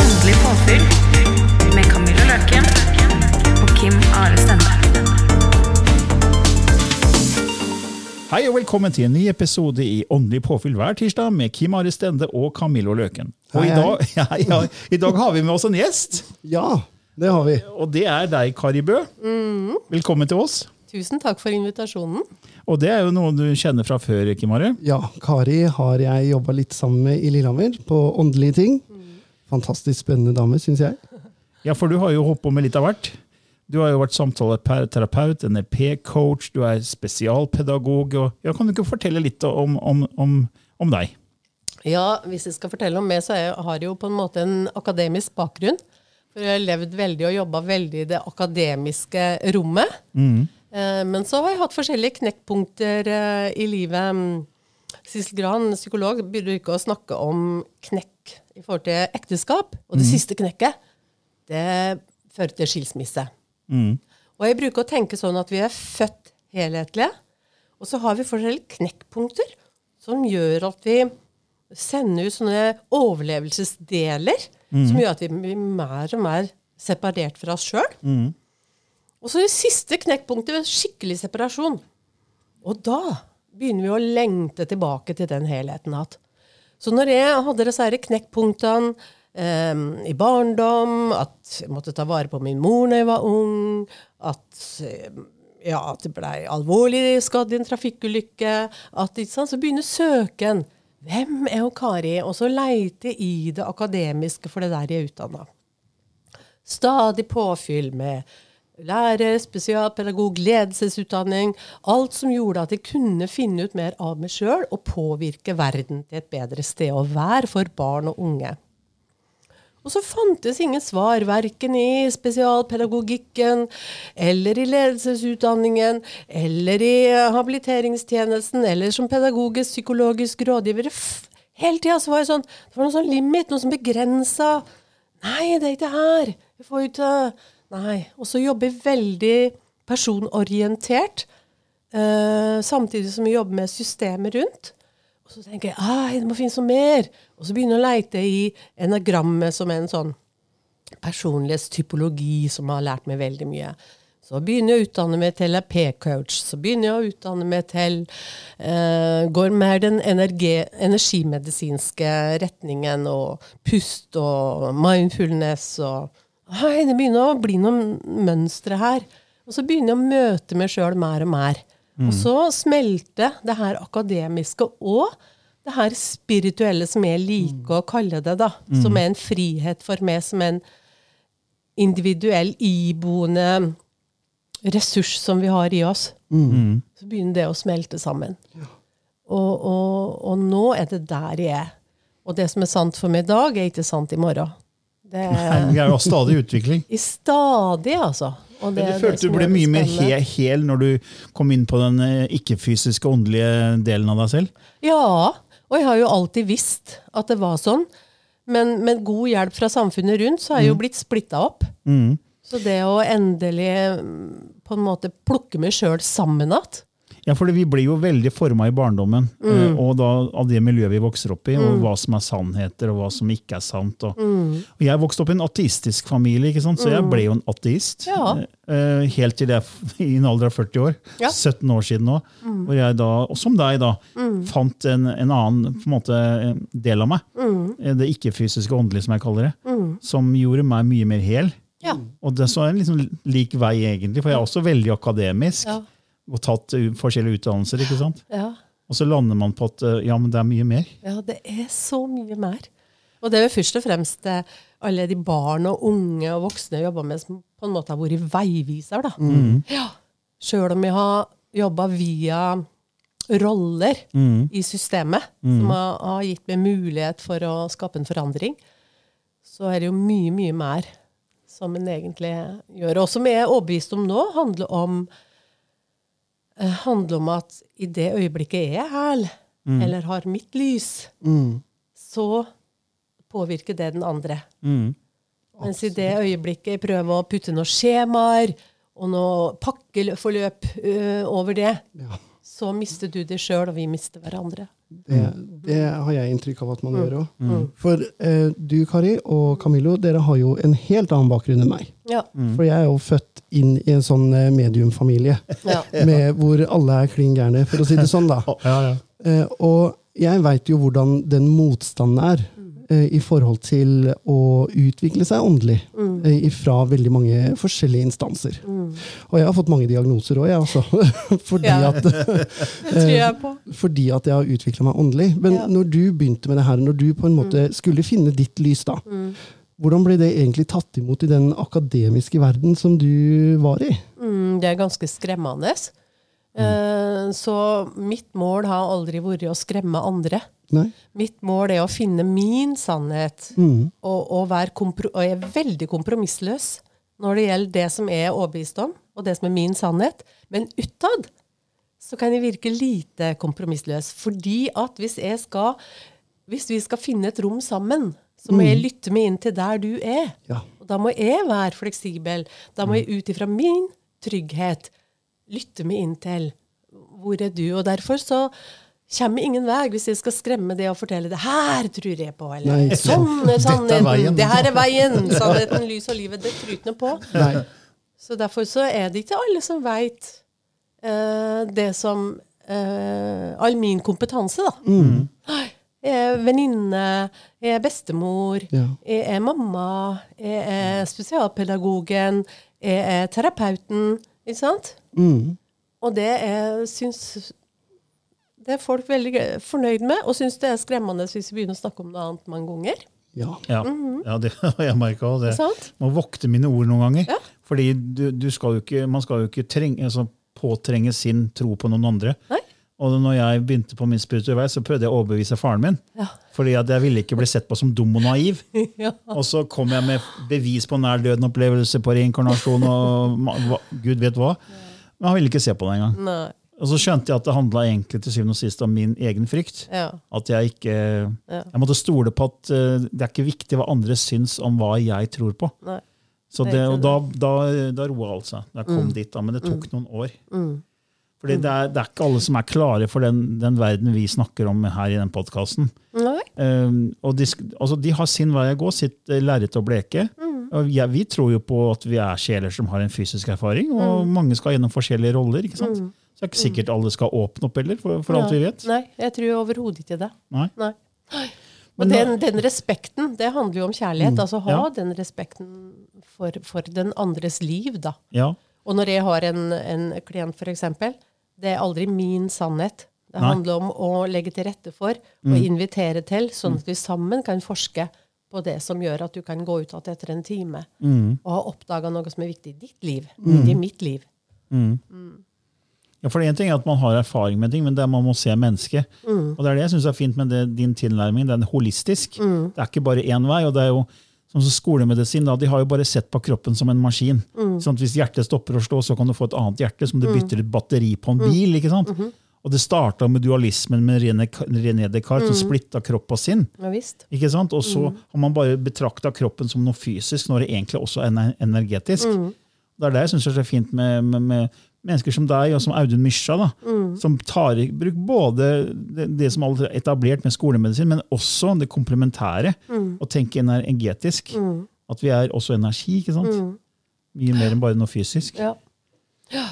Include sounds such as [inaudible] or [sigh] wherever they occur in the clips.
Åndelig påfyll med Camilla Løken og Kim Are Stende. Hei og velkommen til en ny episode i Åndelig påfyll hver tirsdag med Kim Are Stende og Camillo Løken. Og Hei, i, dag, [laughs] ja, ja, I dag har vi med oss en gjest, Ja, det har vi. og det er deg, Kari Bø. Velkommen til oss. Tusen takk for invitasjonen. Og det er jo noe du kjenner fra før, ikke Mari? Ja, Kari har jeg jobba litt sammen med i Lillehammer på åndelige ting. Fantastisk spennende dame, syns jeg. Ja, for du har jo holdt på med litt av hvert. Du har jo vært samtaleterapeut, NLP-coach, du er spesialpedagog. og ja, Kan du ikke fortelle litt om, om, om, om deg? Ja, Hvis jeg skal fortelle om meg, så jeg, har jeg jo på en måte en akademisk bakgrunn. For jeg har levd veldig og jobba veldig i det akademiske rommet. Eh, men så har jeg hatt forskjellige knekkpunkter eh, i livet. Mm, Sissel Gran, psykolog, bruker å snakke om knekk i forhold til ekteskap. Og det siste knekket, det fører til skilsmisse. Og jeg bruker å tenke sånn at vi er født helhetlige, og så har vi forskjellige knekkpunkter som gjør at vi sender ut sånne overlevelsesdeler som gjør at vi blir mer og mer separert fra oss sjøl. Og så det siste knekkpunktet skikkelig separasjon. Og da begynner vi å lengte tilbake til den helheten igjen. Så når jeg hadde disse knekkpunktene eh, i barndom, at jeg måtte ta vare på min mor når jeg var ung, at eh, ja, at jeg ble alvorlig skadd i en trafikkulykke, at, sant, så begynner søken. Hvem er hun Kari? Og så leite i det akademiske for det der jeg er utdanna. Stadig påfyll med lærer, spesialpedagog, ledelsesutdanning. Alt som gjorde at jeg kunne finne ut mer av meg sjøl og påvirke verden til et bedre sted å være for barn og unge. Og så fantes ingen svar, verken i spesialpedagogikken eller i ledelsesutdanningen eller i habiliteringstjenesten eller som pedagogisk psykologisk rådgiver. Hele tida var jeg sånn Det var noe sånn limit, noe som begrensa. Nei, det er ikke her. Jeg får ikke Nei. Og så jobber jeg veldig personorientert, eh, samtidig som jeg jobber med systemet rundt. Og så tenker jeg at det må finnes noe mer. Og så begynner jeg å leite i enagrammet, som er en sånn personlighetstypologi som har lært meg veldig mye. Så begynner jeg å utdanne meg til LAP-coach. Så begynner jeg å utdanne meg til uh, Går mer den energi, energimedisinske retningen og pust og mindfulness og Hei, det begynner å bli noen mønstre her. Og så begynner jeg å møte meg sjøl mer og mer. Og så smelter det her akademiske og det her spirituelle, som jeg liker å kalle det, da. Som er en frihet for meg, som en individuell, iboende ressurs som vi har i oss. Så begynner det å smelte sammen. Og, og, og nå er det der jeg er. Og det som er sant for meg i dag, er ikke sant i morgen. Det er Vi er jo stadig i utvikling. i stadig, altså. Og det Men du det følte du ble mye mer he hel når du kom inn på den eh, ikke-fysiske, åndelige delen av deg selv? Ja, og jeg har jo alltid visst at det var sånn. Men med god hjelp fra samfunnet rundt, så har Mm. jeg jo blitt splitta opp. Så det å endelig mm, på en måte plukke meg sjøl sammen igjen Ja, for vi blir jo veldig forma i barndommen, Mm. eh, og da av det miljøet vi vokser opp i, og hva som er sannheter, og hva som ikke er sant. Og, Mm. og jeg vokste opp i en ateistisk familie, ikke sant? så jeg ble jo en ateist. Ja. eh, helt til jeg [laughs] i en alder av 40 år, Ja. 17 år siden nå, hvor jeg da, og som deg da, fant en, en annen på en måte, eh, del av meg. eh, det ikke-fysiske åndelige, som jeg kaller det, som gjorde meg mye mer hel. Ja. Og det så er en liksom lik vei, egentlig, for jeg er også veldig akademisk Ja. Og tatt uh, forskjellige utdannelser. ikke sant? Ja. Og så lander man på at uh, ja, men det er mye mer. Ja, det er så mye mer. Og det er jo først og fremst eh, alle de barn og unge og voksne jeg jobber med, som på en måte har vært veiviser. da. Ja. Sjøl om jeg har jobba via roller i systemet, som har, har gitt meg mulighet for å skape en forandring, så er det jo mye, mye mer som en egentlig gjør. Og som jeg er overbevist om nå, handler om, eh, handler om at i det øyeblikket jeg er her, eller har mitt lys, så påvirker det den andre. Mens i det øyeblikket jeg prøver å putte noen skjemaer og noe pakkeforløp ø, over det, Ja. så mister du det sjøl, og vi mister hverandre. Det, det har jeg inntrykk av at man gjør òg. For eh, du, Kari, og Camillo, dere har jo en helt annen bakgrunn enn meg. Ja. For jeg er jo født inn i en sånn eh, mediumfamilie, Ja. [laughs] med, hvor alle er klin gærne, for å si det sånn, da. [laughs] Eh, og jeg veit jo hvordan den motstanden er i forhold til å utvikle seg åndelig mm. fra veldig mange forskjellige instanser. Og jeg har fått mange diagnoser òg, jeg også. [laughs] fordi, Ja. at, [laughs] jeg fordi at jeg har utvikla meg åndelig. Men Ja. når du begynte med det her, når du på en måte skulle finne ditt lys, da, hvordan ble det egentlig tatt imot i den akademiske verden som du var i? Mm, det er ganske skremmende. Eh, så mitt mål har aldri vært å skremme andre. Nei? Mitt mål er å finne min sannhet, og, og, være kompro og jeg er veldig kompromissløs når det gjelder det som jeg er overbevist om, og det som er min sannhet. Men utad så kan jeg virke lite kompromissløs. Fordi at hvis skal Hvis vi skal finne et rom sammen, så må jeg lytte meg inn til der du er. Ja. Og da må jeg være fleksibel. Da må jeg ut ifra min trygghet lytte meg inn til hvor er du. Og derfor så kommer ingen vei hvis jeg skal skremme det og fortelle det her tror jeg på. Eller Nei, sånn er sannheten. Det her er veien. Sannheten, lys og livet. Det ikke på. Nei. Så derfor så er det ikke alle som veit det som uh, All min kompetanse, da. Mm. Jeg er venninne, jeg er bestemor, Ja. jeg er mamma, jeg er spesialpedagogen, jeg er terapeuten. Ikke sant? Mm. Og det syns det er folk veldig fornøyd med, og syns det er skremmende hvis vi begynner å snakke om noe annet mange ganger. Ja. Ja, ja det [laughs] har jeg merka òg. Må vokte mine ord noen ganger. Ja. Fordi du, du skal jo ikke, man skal jo ikke trenge, altså, påtrenge sin tro på noen andre. Nei. Og når jeg begynte på min spirituelle vei, så prøvde jeg å overbevise faren min. Ja. Fordi at jeg ville ikke bli sett på som dum og naiv. [laughs] ja. Og så kom jeg med bevis på nær døden-opplevelse, på reinkarnasjon og hva- gud vet hva. Men han ville ikke se på det engang. Og så skjønte jeg at det handla egentlig til syvende og sist om min egen frykt. Ja. At jeg ikke Jeg måtte stole på at eh, det er ikke viktig hva andre syns om hva jeg tror på. Nei. Så Det og da, da, da roa alt seg. Da kom dit, da, men det tok noen år. Fordi det er, det er ikke alle som er klare for den, den verden vi snakker om her i den podkasten. Um, og de, altså, de har sin vei å gå, sitt uh, lerret å bleke. Og jeg, vi tror jo på at vi er sjeler som har en fysisk erfaring, og mange skal gjennom forskjellige roller. ikke sant? Det er ikke sikkert alle skal åpne opp heller, for, for alt vi vet. Nei, jeg tror overhodet ikke det. Nei. Nei. Og Men den, den respekten, det handler jo om kjærlighet. Altså ha Ja. den respekten for, for den andres liv, da. Ja. Og når jeg har en, en klient, eksempel, det er aldri min sannhet. Det Nei. handler om å legge til rette for og invitere til, sånn at vi sammen kan forske på det som gjør at du kan gå ut igjen etter en time og ha oppdaga noe som er viktig i ditt liv, ikke i mitt liv. Ja, for En ting er at man har erfaring med ting, men det er man må se mennesket. Og det er det jeg synes er fint med det, din tilnærming. Den er holistisk. Det er ikke bare én vei. og det er jo Sånn som skolemedisin, da, De har jo bare sett på kroppen som en maskin. Sånn at Hvis hjertet stopper å slå, så kan du få et annet hjerte, som du bytter et batteri på en bil. ikke sant? Og Det starta med dualismen med René, René Descartes, som splitta kropp og sinn. Ja. Ikke sant? Og så har man bare betrakta kroppen som noe fysisk, når det egentlig også er ener- energetisk. Det er det jeg syns er så fint med, med, med mennesker som deg og som Audun Mysja, da, som tar i bruk både det, det som er etablert med skolemedisin, men også det komplementære. Å tenke energetisk. At vi er også energi. ikke sant? Mye mer enn bare noe fysisk. Ja. ja.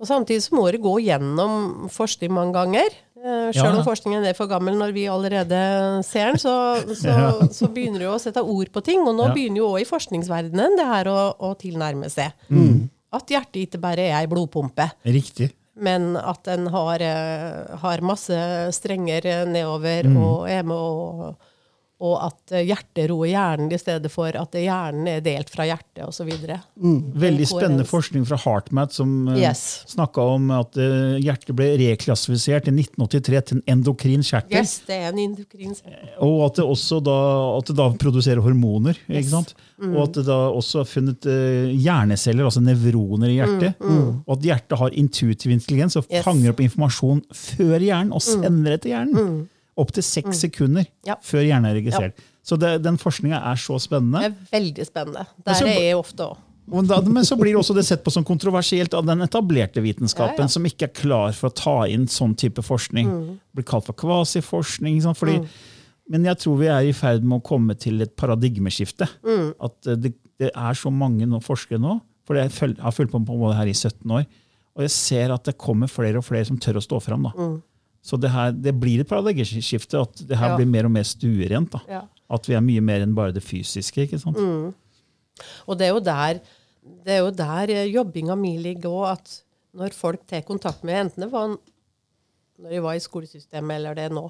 Og samtidig så må du gå gjennom forskning mange ganger. Eh, Ja, Sjøl ja. om forskningen er for gammel når vi allerede ser den, så, [laughs] så, så begynner du å sette ord på ting. Og nå Ja. begynner jo òg i forskningsverdenen det her å, å tilnærme seg. Mm. At hjertet ikke bare er ei blodpumpe, Riktig. men at den har, eh, har masse strenger nedover Mm. og er med å og at eh, hjertet roer hjernen i stedet for at hjernen er delt fra hjertet osv. Veldig spennende forskning fra HeartMath som uh, Yes. snakka om at eh, hjertet ble reklassifisert i 1983 til en endokrin kjertel. Yes, det er en endokrin Og at det også da, det da produserer hormoner. Yes. ikke sant? Mm. Og at det da også er funnet eh, hjerneceller, altså nevroner i hjertet. Og at hjertet har intuitiv intelligens og Mm. Mm. fanger opp informasjon før hjernen og sender det til hjernen. Opptil seks sekunder Ja. før hjernen er registrert. Så det, den forskninga er så spennende. Det er veldig spennende. Der så- er jeg ofte òg. Men, men så blir det også det sett på som kontroversielt av den etablerte vitenskapen, Ja, ja. som ikke er klar for å ta inn sånn type forskning. Mm. Det blir kalt for kvasiforskning. ikke fordi, mm. Men jeg tror vi er i ferd med å komme til et paradigmeskifte. Mm. At eh, det, det er så mange nå, forskere nå, for jeg har fulgt på med det her i 17 år, og jeg ser at det kommer flere og flere som tør å stå fram. Da. Mm. Så det, her, det blir et paradigmeskifte, at det her Ja. blir mer og mer stuerent. da. Ja. At vi er mye mer enn bare det fysiske. ikke sant? Mm. Og det er jo der, det er jo der eh, jobbinga mi ligger òg, at når folk tar kontakt med enten det var når jeg var i skolesystemet eller det er nå,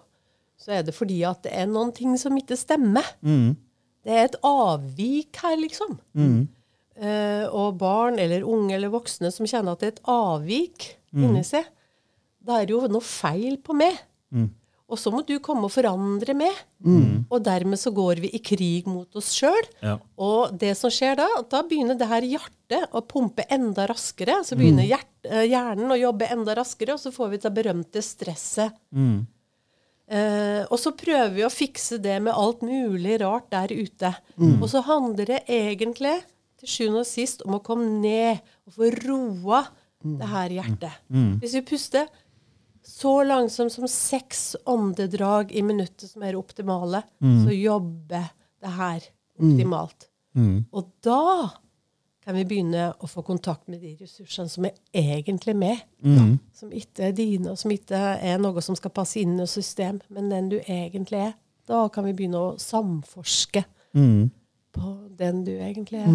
så er det fordi at det er noen ting som ikke stemmer. Det er et avvik her, liksom. Eh, og barn eller unge eller voksne som kjenner at det er et avvik inni seg, da er det jo noe feil på meg. Og så må du komme og forandre meg. Og dermed så går vi i krig mot oss sjøl. Ja. Og det som skjer da, da begynner det her hjertet å pumpe enda raskere. Så begynner hjert, eh, hjernen å jobbe enda raskere, og så får vi det berømte stresset. Eh, og så prøver vi å fikse det med alt mulig rart der ute. Og så handler det egentlig til sjuende og sist om å komme ned og få roa det her hjertet. Hvis vi puster så langsomt som seks åndedrag i minuttet, som er optimale, optimale, så jobber det her optimalt. Og da kan vi begynne å få kontakt med de ressursene som er egentlig med. Som ikke er dine, og som ikke er noe som skal passe inn i system, men den du egentlig er. Da kan vi begynne å samforske på den du egentlig er.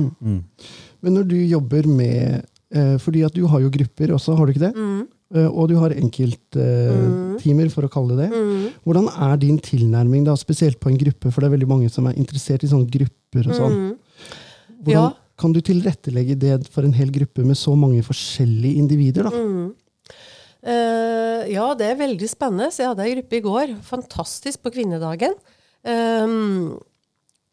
Men når du jobber med eh, Fordi at du har jo grupper også, har du ikke det? Eh, og du har enkelttimer, eh, for å kalle det det. Hvordan er din tilnærming, da, spesielt på en gruppe? For det er veldig mange som er interessert i sånne grupper. og sånn. Hvordan Ja. kan du tilrettelegge det for en hel gruppe med så mange forskjellige individer? da? Uh, ja, det er veldig spennende. Så jeg hadde ei gruppe i går. Fantastisk på kvinnedagen. Um,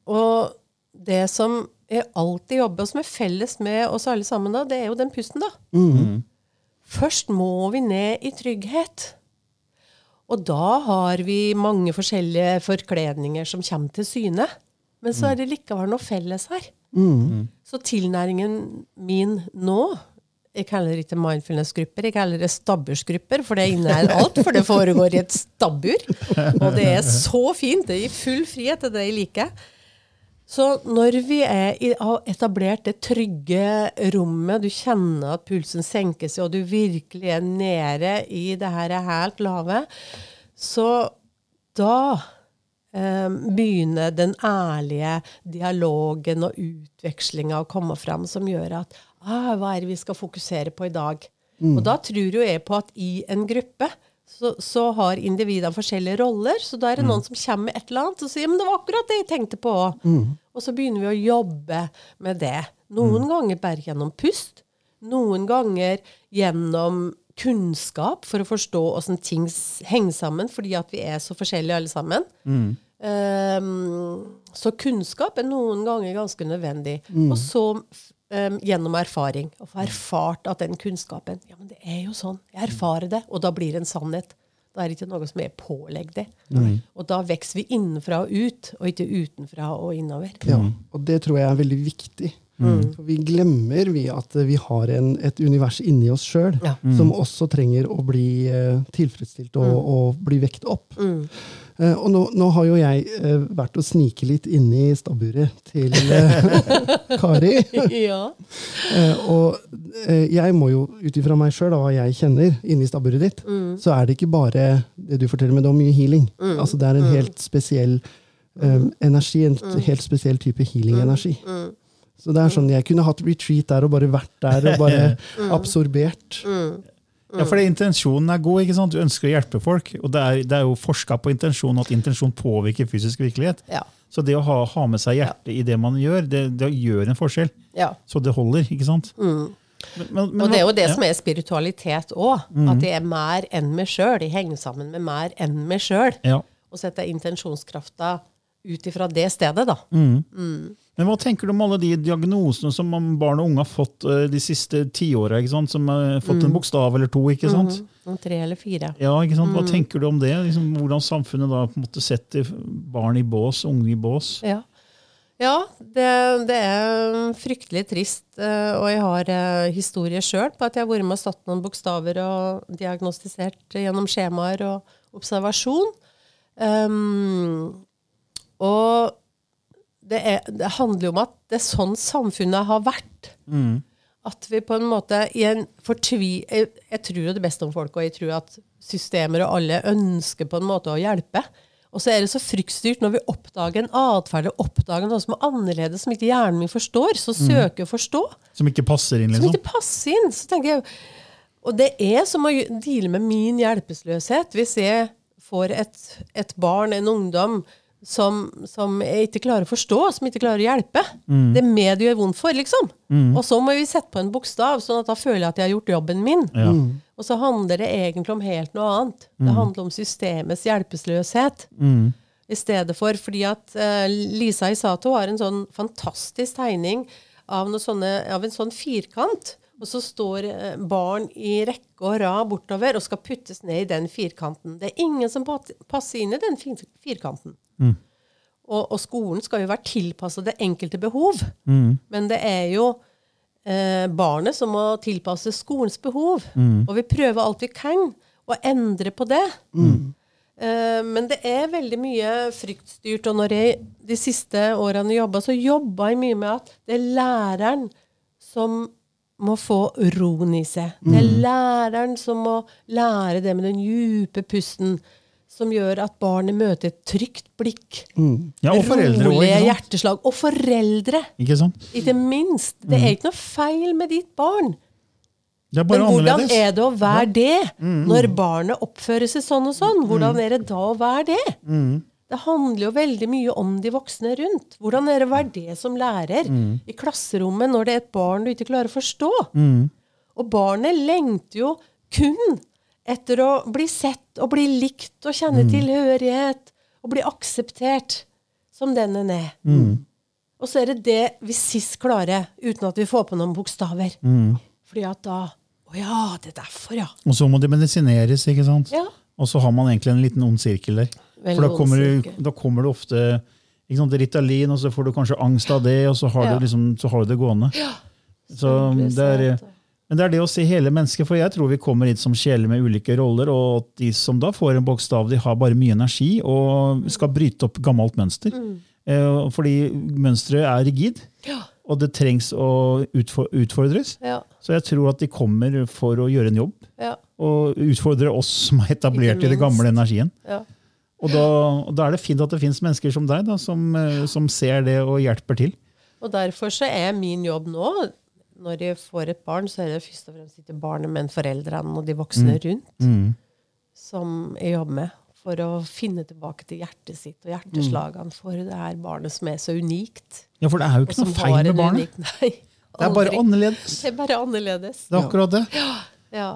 og det som jeg alltid jobber, og som er felles med oss alle sammen, da, det er jo den pusten, da. Først må vi ned i trygghet. Og da har vi mange forskjellige forkledninger som kommer til syne. Men så er det likevel noe felles her. Så tilnæringen min nå Jeg kaller det ikke mindfulness-grupper, jeg kaller det stabbursgrupper, for det inneholder alt, for det foregår i et stabbur. Og det er så fint. Det gir full frihet til det jeg liker. Så når vi i, har etablert det trygge rommet, du kjenner at pulsen senker seg, og du virkelig er nede i det her helt lave, så da eh, begynner den ærlige dialogen og utvekslinga å komme fram, som gjør at ah, hva er det vi skal fokusere på i dag? Og da tror jo jeg på at i en gruppe så, så har individene forskjellige roller. Så da er det noen som kommer med et eller annet og sier men det var akkurat det jeg tenkte på. Og så begynner vi å jobbe med det. Noen ganger bare gjennom pust. Noen ganger gjennom kunnskap for å forstå åssen ting henger sammen, fordi at vi er så forskjellige alle sammen. Ehm, så kunnskap er noen ganger ganske nødvendig. Og så ehm, gjennom erfaring. Og få erfart at den kunnskapen Ja, men det er jo sånn. Jeg erfarer det. Og da blir det en sannhet. Da er det ikke noe som er pålegg Og da vokser vi innenfra og ut, og ikke utenfra og innover. Ja, og det tror jeg er veldig viktig. For vi glemmer vi at vi har en, et univers inni oss sjøl Ja. som også trenger å bli eh, tilfredsstilt og, og bli vekt opp. Uh, og nå, nå har jo jeg uh, vært og snike litt inni stabburet til uh, [laughs] Kari. ja. Og jeg må jo, ut ifra meg sjøl, hva jeg kjenner inni stabburet ditt, så er det ikke bare det du forteller, men det er mye healing. Altså Det er en helt spesiell eh, energi, en helt spesiell type healing-energi. Så det er sånn, Jeg kunne hatt retreat der og bare vært der og bare [laughs] absorbert. Ja, for det, Intensjonen er god. ikke sant? Du ønsker å hjelpe folk. og Det er, det er jo forska på intensjon, at intensjon påvirker fysisk virkelighet. Ja. Så det å ha, ha med seg hjertet i det man gjør, det, det gjør en forskjell. ja. Så det holder. ikke sant? Men, men, men, Og det er jo det ja. som er spiritualitet òg. At det er mer enn meg sjøl. De henger sammen med mer enn meg sjøl. Ja. Og setter intensjonskrafta ut ifra det stedet, da. Men hva tenker du om alle de diagnosene som barn og unge har fått eh, de siste tiåra? Som har fått Mm. en bokstav eller to? ikke sant? Om tre eller fire. Ja, ikke sant? Hva Mm. tenker du om det? Liksom, hvordan samfunnet da på en måte setter barn i bås, unge i bås? Ja, ja det, det er fryktelig trist. eh, Og jeg har eh, historie sjøl på at jeg har vært med og satt noen bokstaver og diagnostisert gjennom skjemaer og observasjon. Um, og det, er, det handler jo om at det er sånn samfunnet har vært. At vi på en måte i en fortvi... Jeg, jeg tror det beste om folk, og jeg tror at systemer og alle ønsker på en måte å hjelpe. Og så er det så fryktstyrt når vi oppdager en atferd og oppdager noe som er annerledes, som ikke hjernen min forstår, så søker å forstå. Som ikke passer inn, liksom? Som ikke passer inn. Så tenker jeg, og det er som å deale med min hjelpeløshet. Hvis jeg får et, et barn, en ungdom, som, som jeg ikke klarer å forstå, som ikke klarer å hjelpe. Det er meg det gjør vondt for, liksom. Og så må vi sette på en bokstav, sånn at da føler jeg at jeg har gjort jobben min. Ja. Og så handler det egentlig om helt noe annet. Det handler om systemets hjelpeløshet. I stedet for fordi at uh, Lisa Isato har en sånn fantastisk tegning av, noe sånne, av en sånn firkant. Og så står eh, barn i rekke og rad bortover og skal puttes ned i den firkanten. Det er ingen som passer inn i den fir firkanten. Og, og skolen skal jo være tilpasset det enkelte behov. Men det er jo eh, barnet som må tilpasse skolens behov. Og vi prøver alt vi kan å endre på det. Eh, men det er veldig mye fryktstyrt. Og når jeg de siste årene jobba, så jobba jeg mye med at det er læreren som må få roen i seg. Det er læreren som må lære det med den djupe pusten. Som gjør at barnet møter et trygt blikk. Ja, og foreldre rolige hjerteslag. Og foreldre, Ikke sant? ikke minst. Det er ikke noe feil med ditt barn. Men hvordan annerledes. er det å være det når barnet oppfører seg sånn og sånn? Hvordan er det da å være det? Det handler jo veldig mye om de voksne rundt. Hvordan er det å være det som lærer i klasserommet når det er et barn du ikke klarer å forstå? Og barnet lengter jo kun etter å bli sett og bli likt og kjenne tilhørighet og bli akseptert som den en er. Og så er det det vi sist klarer, uten at vi får på noen bokstaver. Fordi at da Å ja, det er derfor, ja. Og så må det medisineres, ikke sant? Ja. Og så har man egentlig en liten ond sirkel der. Veldig For da kommer, du, da kommer det ofte ikke sant, Ritalin, og så får du kanskje angst av det, og så har, Ja. du, liksom, så har du det gående. Ja. Så det er, men det er det å se hele mennesket, for jeg tror vi kommer hit som sjeler med ulike roller, og at de som da får en bokstav, de har bare mye energi og skal bryte opp gammelt mønster. Mm. Fordi mønsteret er rigid, Ja. og det trengs å utfordres. Ja. Så jeg tror at de kommer for å gjøre en jobb, Ja. og utfordre oss som er etablert i den gamle energien. ja. Og da, og da er det fint at det finnes mennesker som deg, da, som, eh, som ser det og hjelper til. Og derfor så er min jobb nå, når de får et barn, så er det først og fremst ikke barnet, men foreldrene og de voksne rundt som jeg jobber med. For å finne tilbake til hjertet sitt og hjerteslagene for det her barnet som er så unikt. Ja, For det er jo ikke noe feil med barnet. unik [laughs] Nei, Det er bare annerledes. Det er bare annerledes. Det er akkurat det. Ja. ja.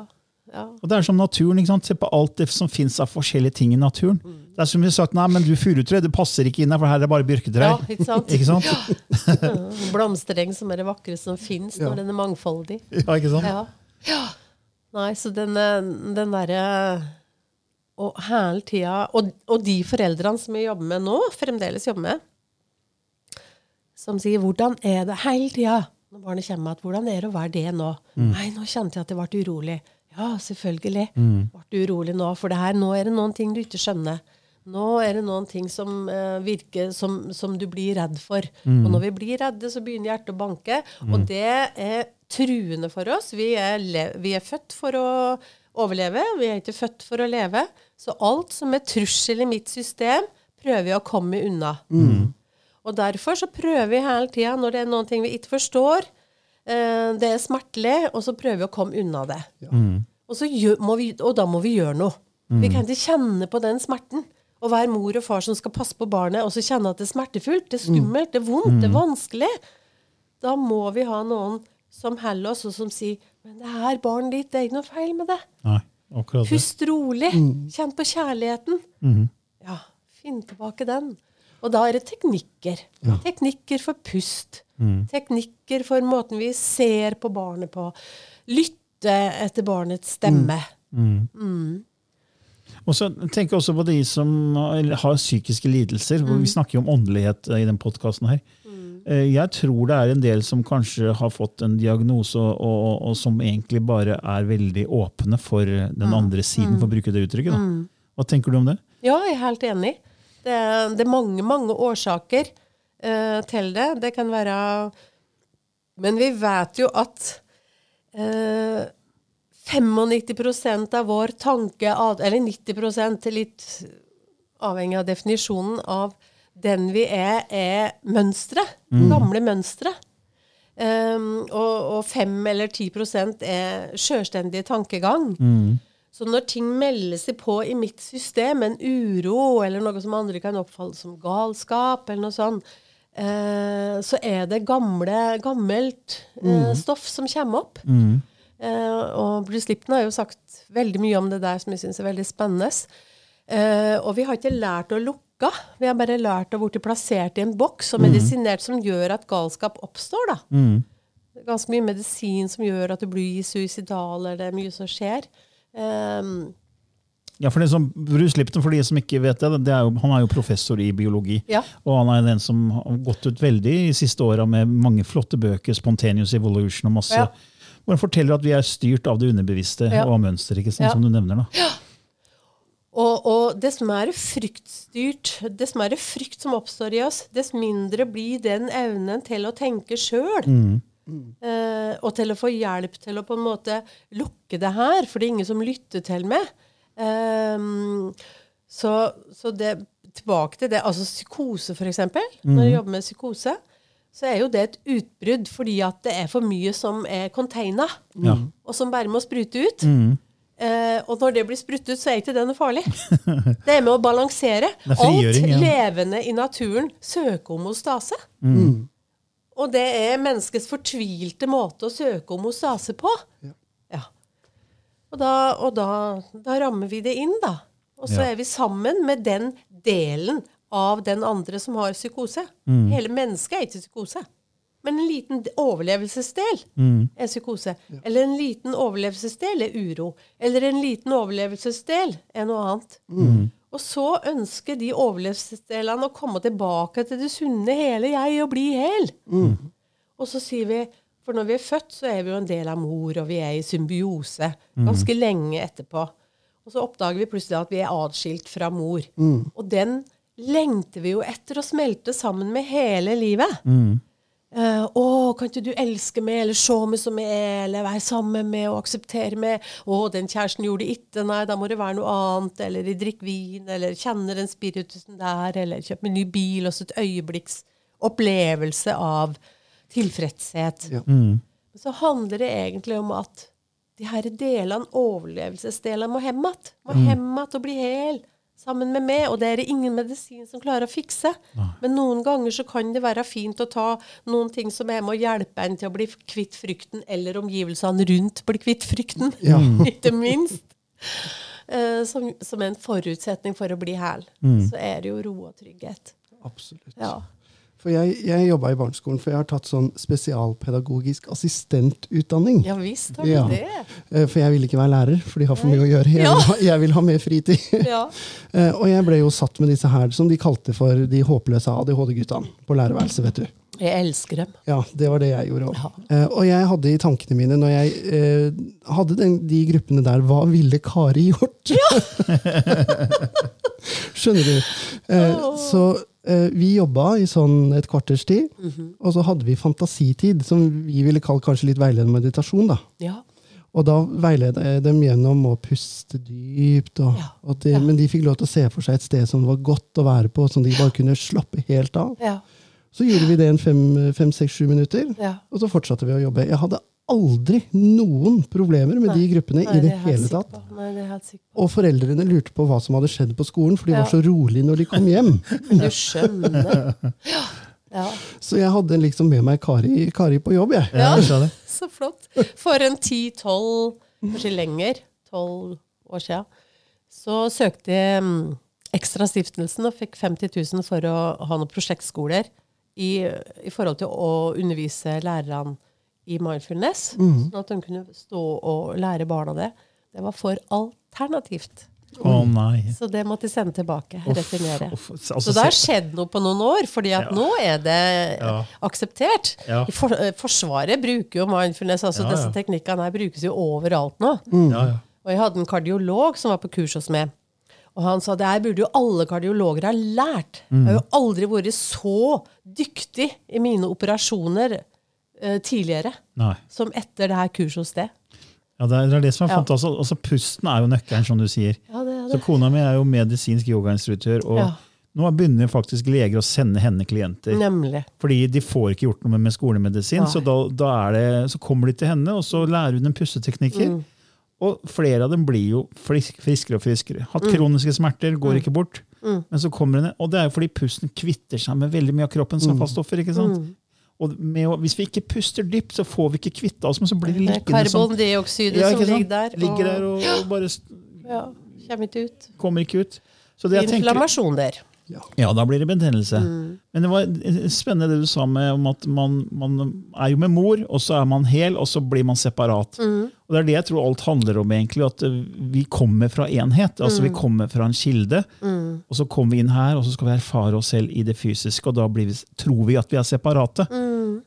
Og det er som naturen. ikke sant? Se på alt det som fins av forskjellige ting i naturen. Det er som vi har sagt, nei, men du furutre, det passer ikke inn her, for her er det bare bjørketrær. Ja, ikke sant? Ikke sant? En [laughs] [laughs] Blomstereng som er det vakreste som fins når den er mangfoldig. Ja, ikke sant? Ja. ja. Nei, så den, eh, den derre Og hele tida og, og de foreldrene som jeg jobber med nå, fremdeles jobber med, som sier 'hvordan er det?' hele tida. Når barnet kommer med at 'hvordan er det å være det nå?' 'Nei, nå kjente jeg at jeg ble urolig'. Ja, selvfølgelig. Ble du urolig nå? For det her, nå er det noen ting du ikke skjønner. Nå er det noen ting som uh, virker som, som du blir redd for. Og når vi blir redde, så begynner hjertet å banke. Og det er truende for oss. Vi er, vi er født for å overleve, vi er ikke født for å leve. Så alt som er trussel i mitt system, prøver vi å komme unna. Og derfor så prøver vi hele tida, når det er noen ting vi ikke forstår, det er smertelig, og så prøver vi å komme unna det. Og, så gjør, må vi, og da må vi gjøre noe. Vi kan ikke kjenne på den smerten. Å være mor og far som skal passe på barnet, og så kjenne at det er smertefullt, det er skummelt, det er vondt, det er vanskelig. Da må vi ha noen som holder oss, og som sier Men det her barnet ditt, det er ikke noe feil med det. Nei, akkurat det. Pust rolig. Kjenn på kjærligheten. Ja, finn tilbake den. Og da er det teknikker. Teknikker for pust. Teknikker for måten vi ser på barnet på. Lytte etter barnets stemme. Og så tenker jeg også på de som har psykiske lidelser. hvor Vi snakker jo om åndelighet eh, i den podkasten her. Eh, Jeg tror det er en del som kanskje har fått en diagnose, og, og som egentlig bare er veldig åpne for den andre siden, for å bruke det uttrykket. Da. Hva tenker du om det? Ja, jeg er helt enig. Det, det er mange, mange årsaker eh, til det. Det kan være Men vi vet jo at eh, 95% av vår tanke, eller 90% litt avhengig av definisjonen av den vi er, er mønstre. Gamle mønstre. Um, og, og 5 eller 10% er sjølstendig tankegang. Så når ting melder seg på i mitt system, en uro eller noe som andre kan oppfalle som galskap, eller noe sånt, eh, så er det gamle, gammelt eh, stoff som kommer opp. Eh, og Bruce Lipton har jo sagt veldig mye om det der som jeg syns er veldig spennende. Eh, og vi har ikke lært å lukke. Vi har bare lært å bli plassert i en boks og medisinert som gjør at galskap oppstår. da. Er ganske mye medisin som gjør at du blir suicidal, eller det er mye som skjer. Um, Ja, for det som Bruce Lipton, for de som ikke vet det, det er jo, han er jo professor i biologi. Ja. Og han er den som har gått ut veldig i siste åra med mange flotte bøker, 'Spontaneous Evolution' og masse. Ja. Hvor han forteller at vi er styrt av det underbevisste Ja. og av mønster, ikke sant, Ja. som du nevner. da. og, og det som er fryktstyrt, det som er frykt som oppstår i oss, dess mindre blir den evnen til å tenke sjøl. Eh, og til å få hjelp til å på en måte lukke det her, for det er ingen som lytter til meg. Ehm, så, så det, tilbake til det, altså psykose for eksempel, når jeg jobber med psykose, så er jo det et utbrudd fordi at det er for mye som er containa, Ja. og som bare må sprute ut. Eh, og når det blir sprutt ut, så er ikke det noe farlig. [laughs] Det er med å balansere. Er Alt levende i naturen søker homostase. Og det er menneskets fortvilte måte å søke homostase på. Ja. Og, da, og da, da rammer vi det inn, da. Og så Ja. er vi sammen med den delen av den andre som har psykose. Hele mennesket er ikke psykose. Men en liten overlevelsesdel overlevelsesdel er psykose. Eller en liten overlevelsesdel er uro. Eller en liten overlevelsesdel er noe annet. Og så ønsker de overlevelsesdelene å komme tilbake til det sunne hele jeg og bli hel. Og så sier vi For når vi er født, så er vi jo en del av mor, og vi er i symbiose ganske lenge etterpå. Og så oppdager vi plutselig at vi er atskilt fra mor. Og den lengter vi jo etter å smelte sammen med hele livet. Eh, 'Å, kan ikke du elske meg, eller se meg som jeg er, eller være sammen med og akseptere meg?' 'Å, den kjæresten gjorde det ikke, nei, da må det være noe annet.' Eller 'jeg drikker vin', eller 'kjenner den spiritusen der', eller 'kjøper meg ny bil', også et øyeblikks opplevelse av tilfredshet. Ja. Mm. så handler det egentlig om at de her delene, overlevelsesdelene, må hjem igjen. Må hjem igjen og bli hel sammen med meg. Og det er det ingen medisin som klarer å fikse. Men noen ganger så kan det være fint å ta noen ting som er med å hjelpe en til å bli kvitt frykten, eller omgivelsene rundt blir kvitt frykten. [laughs] Ja. [laughs] Ikke minst. Eh, som, som en forutsetning for å bli hel. Så er det jo ro og trygghet. Absolutt. Ja. For jeg, jeg jobba i barneskolen, for jeg har tatt sånn spesialpedagogisk assistentutdanning. ja visst har du Ja. det. Eh, For jeg ville ikke være lærer, for de har for mye å gjøre. Jeg Ja. vil ha, jeg vil ha mer fritid. [laughs] Ja. Eh, Og jeg ble jo satt med disse her, som de kalte for de håpløse ADHD-gutta på lærerværelset, vet du. Jeg elsker dem. Ja, det var det jeg gjorde òg. Ja. og jeg hadde i tankene mine, når jeg eh, hadde den, de gruppene der, hva ville Kari gjort? Ja! [laughs] Skjønner du? Eh, så eh, vi jobba i sånn et kvarters tid, og så hadde vi fantasitid, som vi ville kalt kanskje litt veiledende meditasjon. da. Ja. Og da veileda jeg dem gjennom å puste dypt. Og, Ja. og at ja. Men de fikk lov til å se for seg et sted som var godt å være på, som de bare kunne slappe helt av. Ja. Så gjorde vi det en fem, fem minutter, og så fortsatte vi å jobbe. Jeg hadde aldri noen problemer med de gruppene Nei, i det det hele tatt. Nei, det. Og foreldrene lurte på hva som hadde skjedd på skolen, for de Ja. var så rolige når de kom hjem. [laughs] Du skjønner. Ja. ja. Så jeg hadde liksom med meg Kari, Kari på jobb, jeg. Ja. [laughs] Så flott. For en 10-12, kanskje lenger, 12 år siden, så søkte jeg mm, Ekstrastiftelsen og fikk 50 000 for å ha noen prosjektskoler i, i forhold til å undervise lærerne i mindfulness, sånn at de kunne stå og lære barna det. Det var for alternativt. Å nei. Så det måtte de sende tilbake. returnere. Altså, Så altså, det har skjedd noe på noen år, fordi at Ja. nå er det Ja. akseptert. Ja. For, eh, forsvaret bruker jo mindfulness, altså Ja, disse teknikkene her brukes jo overalt nå. ja, ja. Og jeg hadde en kardiolog som var på kurs hos meg. Og han sa det her burde jo alle kardiologer ha lært. Jeg har jo aldri vært så dyktig i mine operasjoner eh, tidligere Nei. som etter det her kurset hos deg. Ja, det er det, som er Ja. fantastisk. Altså, pusten er jo nøkkelen, som du sier. Ja, det er Så kona mi er jo medisinsk yogainstruktør, og Ja. nå begynner faktisk leger å sende henne klienter. Nemlig. Fordi de får ikke gjort noe med, med skolemedisin, Nei. så da, da er det, så kommer de til henne, og så lærer hun dem pusteteknikker. Mm. Og flere av dem blir jo frisk, friskere og friskere. Hatt Mm. kroniske smerter, går ikke bort. Men så kommer hun, og det er jo fordi pusten kvitter seg med veldig mye av kroppens Mm. avfallsstoffer. ikke sant? Og med, å- hvis vi ikke puster dypt, så får vi ikke kvitta oss, men så blir det liggende som Karbondioksidet Ja, som ligger der. Ligger der og, og bare ja, kommer ikke ut. kommer ikke ut. Så det jeg tenker, Inflammasjon der. ja, da blir det betennelse. Mm. Men det var spennende det du sa med, om at man, man er jo med mor, og så er man hel, og så blir man separat. Mm. Og Det er det jeg tror alt handler om, egentlig, at eh, vi kommer fra enhet. altså Mm. Vi kommer fra en kilde, og så kommer vi inn her, og så skal vi erfare oss selv i det fysiske, og da blir vi, tror vi at vi er separate.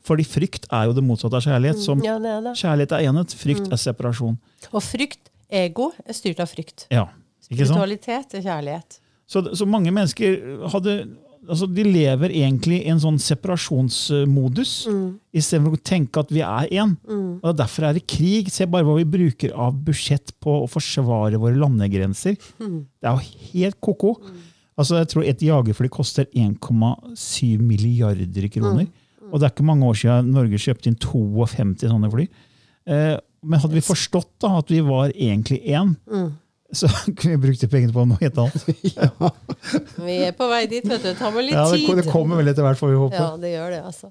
Fordi frykt er jo det motsatte av kjærlighet. Som Mm. Ja, det er det. kjærlighet er enhet, frykt Mm. er separasjon. Og frykt, ego, er styrt av frykt. Ja, ikke sant? Spiritualitet er kjærlighet. Så, så mange mennesker hadde altså De lever egentlig i en sånn separasjonsmodus, Mm. istedenfor å tenke at vi er én. Og er Derfor er det krig. Se bare hva vi bruker av budsjett på å forsvare våre landegrenser. Mm. Det er jo helt ko-ko. Altså, jeg tror Et jagerfly koster 1,7 milliarder kroner. Mm. Og det er ikke mange år siden Norge kjøpte inn 52 sånne fly. Eh, men hadde vi forstått da at vi var egentlig én, Mm. så [laughs] kunne vi brukt de pengene på noe helt annet. [laughs] Vi er på vei dit, vet du. Det tar med litt Ja, det, tid. det kommer vel etter hvert, får vi håpe. Ja, det gjør det, altså.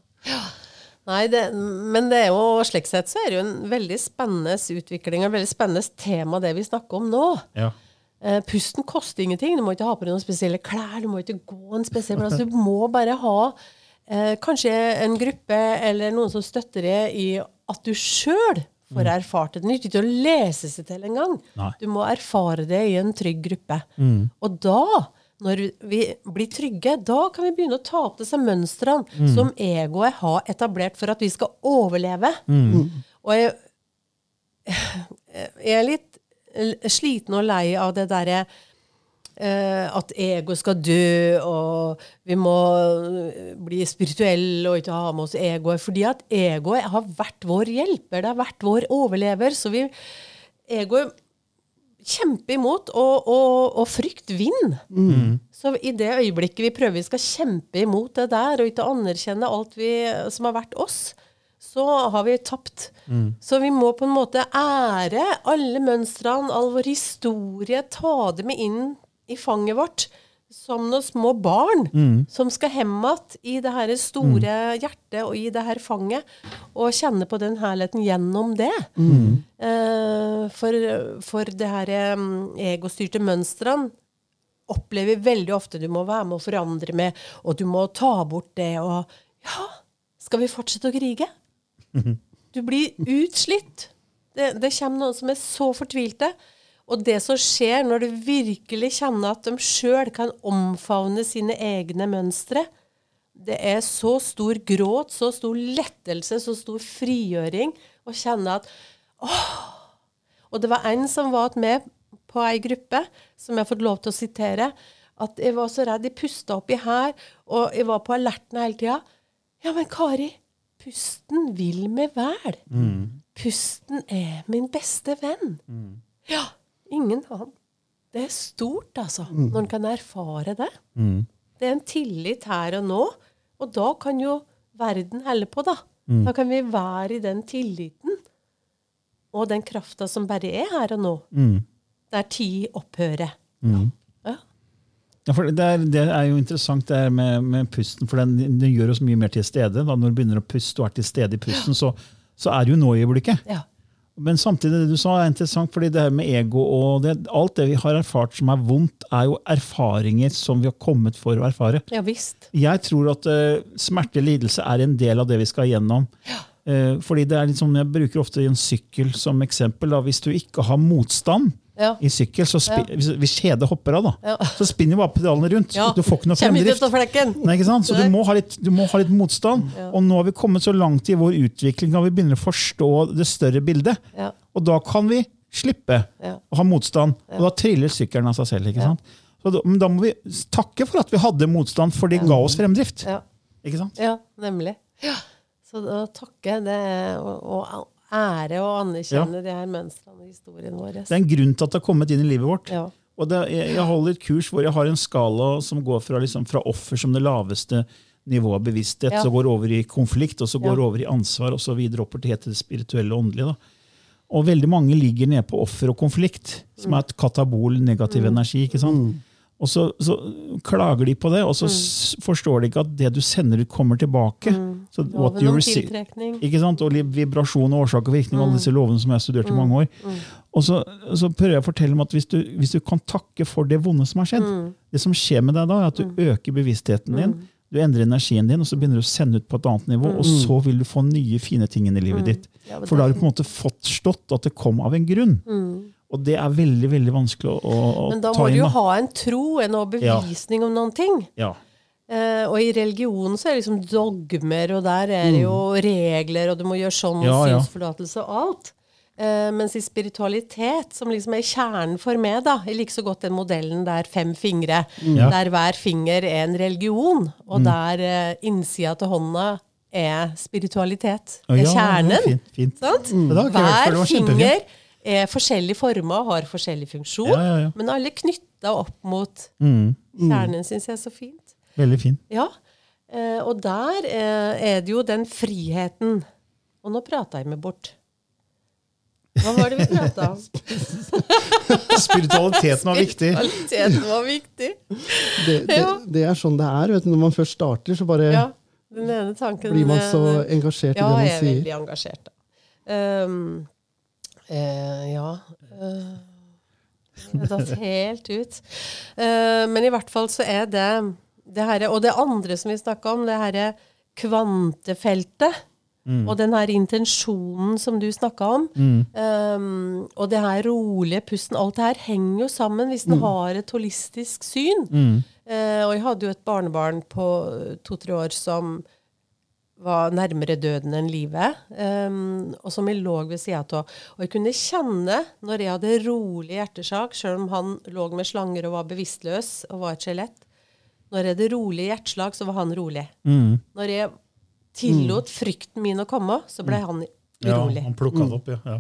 Nei, det, men det er jo, slik sett så er det jo en veldig spennende utvikling, og et veldig spennende tema det vi snakker om nå. Ja. Eh, pusten koster ingenting. Du må ikke ha på deg noen spesielle klær, du må ikke gå en spesiell plass. Du må bare ha eh, kanskje en gruppe eller noen som støtter deg i at du sjøl får erfart det. Det nytter ikke å lese seg til engang. Du må erfare det i en trygg gruppe. Og da, når vi blir trygge, da kan vi begynne å ta opp disse mønstrene som egoet har etablert for at vi skal overleve. Og jeg, jeg er litt sliten og lei av det derre at ego skal dø, og vi må eh, bli spirituelle og ikke ha med oss egoet. Fordi at egoet har vært vår hjelper, det har vært vår overlever. Så vi Egoet kjemper imot, og, og, og frykt vinner. Så i det øyeblikket vi prøver vi skal kjempe imot det der, og ikke anerkjenne alt vi, som har vært oss, så har vi tapt. Så vi må på en måte ære alle mønstrene, all vår historie, ta dem inn i fanget vårt. Som noen små barn som skal hjem igjen i det her store hjertet og i det her fanget. Og kjenne på den herligheten gjennom det. Eh, for, for det her um, egostyrte mønstrene opplever veldig ofte du må være med å forandre med, og du må ta bort det. Og ja, skal vi fortsette å krige? Du blir utslitt. Det, det kommer noen som er så fortvilte. Og det som skjer når du virkelig kjenner at de sjøl kan omfavne sine egne mønstre, det er så stor gråt, så stor lettelse, så stor frigjøring å kjenne at åh! Og det var en som var med på ei gruppe, som jeg har fått lov til å sitere, at jeg var så redd. Jeg pusta oppi her, og jeg var på alerten hele tida. Ja, men Kari, pusten vil meg vel. Pusten er min beste venn. Ja, ingen annen. Det er stort, altså, når en kan erfare det. Det er en tillit her og nå, og da kan jo verden helle på, da. Da kan vi være i den tilliten og den krafta som bare er her og nå. Der tid opphører. Ja. Ja, for det er, det er jo interessant det her med, med pusten, for den, den gjør oss mye mer til stede. Da, når du begynner å puste og er til stede i pusten, så, så er du jo nå i øyeblikket. ja. Men samtidig, det du sa er interessant, fordi det her med ego og det, alt det vi har erfart som er vondt, er jo erfaringer som vi har kommet for å erfare. Ja visst. Jeg tror at uh, smerte og lidelse er en del av det vi skal gjennom. Uh, fordi det er litt sånn, Jeg bruker ofte en sykkel som eksempel. Da. Hvis du ikke har motstand Ja. i sykkel, så spi, hvis, kjedet hopper av, da, Ja. så spinner bare pedalene rundt. Ja. Du får ikke noe fremdrift. Nei, ikke? Så du må, ha litt, du må ha litt motstand. Og nå har vi kommet så langt i vår utvikling at vi begynner å forstå det større bildet. Ja. Og da kan vi slippe Ja. å ha motstand. Og da triller sykkelen av seg selv. ikke sant? Så da, men da må vi takke for at vi hadde motstand, for det ga oss fremdrift. Ja. Ikke sant? Ja, nemlig. Ja. Så å takke det og, å ære å anerkjenne de her mønstrene i historien vår. Det er en grunn til at det har kommet inn i livet vårt. Ja. Og det, jeg, jeg holder et kurs hvor jeg har en skala som går fra, liksom, fra offer som det laveste nivået av bevissthet, Ja. så går over i konflikt, og så går Ja. over i ansvar, og så videre opp til det spirituelle og åndelige. Da. Og veldig mange ligger nede på offer og konflikt, Mm. som er et katabol, negativ energi. ikke sant? Og så, så klager de på det, og så mm. forstår de ikke at det du sender ut, kommer tilbake. Så what you receive- ikke sant? Og vibrasjon og årsak og virkning, alle disse lovene som jeg har studert i mange år. Og så, så prøver jeg å fortelle om at hvis du, hvis du kan takke for det vonde som har skjedd, det som skjer med deg da, er at du øker bevisstheten din, du endrer energien din, og så begynner du å sende ut på et annet nivå, og så vil du få nye, fine ting inn i livet ditt. Ja, For da har du på en måte fått stått at det kom av en grunn. Og det er veldig veldig vanskelig å, å, inn. Men da må du jo ha en tro, en overbevisning om noen ting. Ja. Eh, og i religionen så er det liksom dogmer, og der er det jo regler, og du må gjøre sånn, Mm. Ja, ja. synsforlatelse og alt. Uh, mens i spiritualitet, som liksom er kjernen for meg, da Jeg liker så godt den modellen der fem fingre, mm. der hver finger er en religion, og der uh, innsida til hånda er spiritualitet. Å, Det er ja, kjernen. Fint. fint. Sant? Før, Hver finger er forskjellige former og har forskjellig funksjon, Ja, ja, ja. men alle knytta opp mot Mm. kjernen, syns jeg er så fint. Veldig fin. Ja, eh, og der eh, er det jo den friheten. Og nå prata jeg meg bort. Hva var det vi prata om? [laughs] Spiritualiteten var viktig. Spiritualiteten var viktig. Det, det, Ja. det er sånn det er. Vet du, når man først starter, så bare Ja, den ene tanken blir man så eh, engasjert Ja, i det man sier. Ja, jeg er veldig engasjert. Um, eh, ja uh, Det datt helt ut. Uh, men i hvert fall så er det det her, Og det andre som vi snakka om, det herre kvantefeltet. Og den her intensjonen som du snakka om. Um, og det her rolige pusten. Alt det her henger jo sammen hvis en har et holistisk syn. Uh, og jeg hadde jo et barnebarn på to-tre år som var nærmere døden enn livet, um, og som jeg lå ved sida av. Og jeg kunne kjenne, når jeg hadde rolig hjertesak, sjøl om han lå med slanger og var bevisstløs og var et skjelett Når jeg hadde rolig hjerteslag, så var han rolig. Mm. Når jeg tillot frykten min å komme, så ble han Ja, han plukka det opp, ja. ja.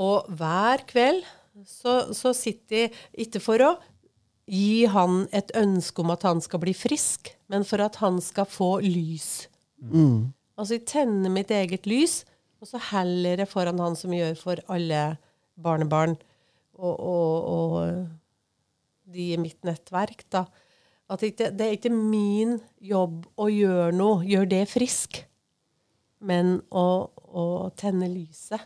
Og hver kveld så, så sitter jeg ikke for å gi han et ønske om at han skal bli frisk, men for at han skal få lys. Altså, jeg tenner mitt eget lys, og så heller jeg foran han som jeg gjør for alle barnebarn og, og, og de i mitt nettverk, da. At det, ikke, det er ikke min jobb å gjøre noe, gjøre det frisk, men å, å tenne lyset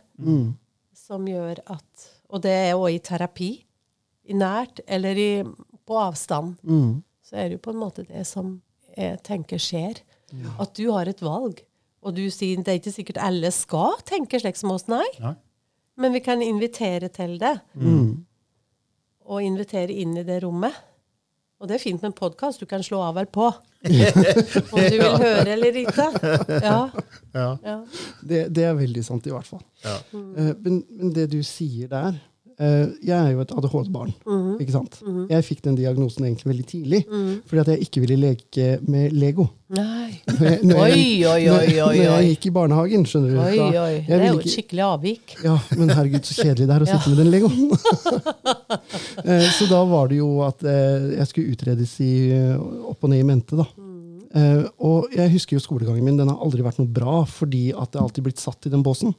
som gjør at Og det er òg i terapi. I nært eller i, på avstand. Så er det jo på en måte det som jeg tenker skjer. At du har et valg. Og du sier det er ikke sikkert alle skal tenke slik som oss, nei. Nei. Men vi kan invitere til det. Og invitere inn i det rommet. Og det er fint med en podkast. Du kan slå av eller på. [laughs] Om du vil høre eller ikke. [laughs] Ja. ja. Det, det er veldig sant, i hvert fall. Eh, men, men det du sier der Jeg er jo et ADHD-barn. Mhm. ikke sant? Jeg fikk den diagnosen egentlig veldig tidlig fordi at jeg ikke ville leke med Lego. Nei. [laughs] Når jeg- når jeg- Oi, oi, oi, oi, Når jeg gikk i barnehagen, skjønner du. Oi, oi. Det er jo et skikkelig avvik. Ja, men herregud, så kjedelig det er å sitte [laughs] med den Legoen. [laughs] Eh, så da var det jo at eh, jeg skulle utredes i, eh, opp og ned i mente. da. Uh, og jeg husker jo skolegangen min. Den har aldri vært noe bra, fordi at det alltid blitt satt i den båsen.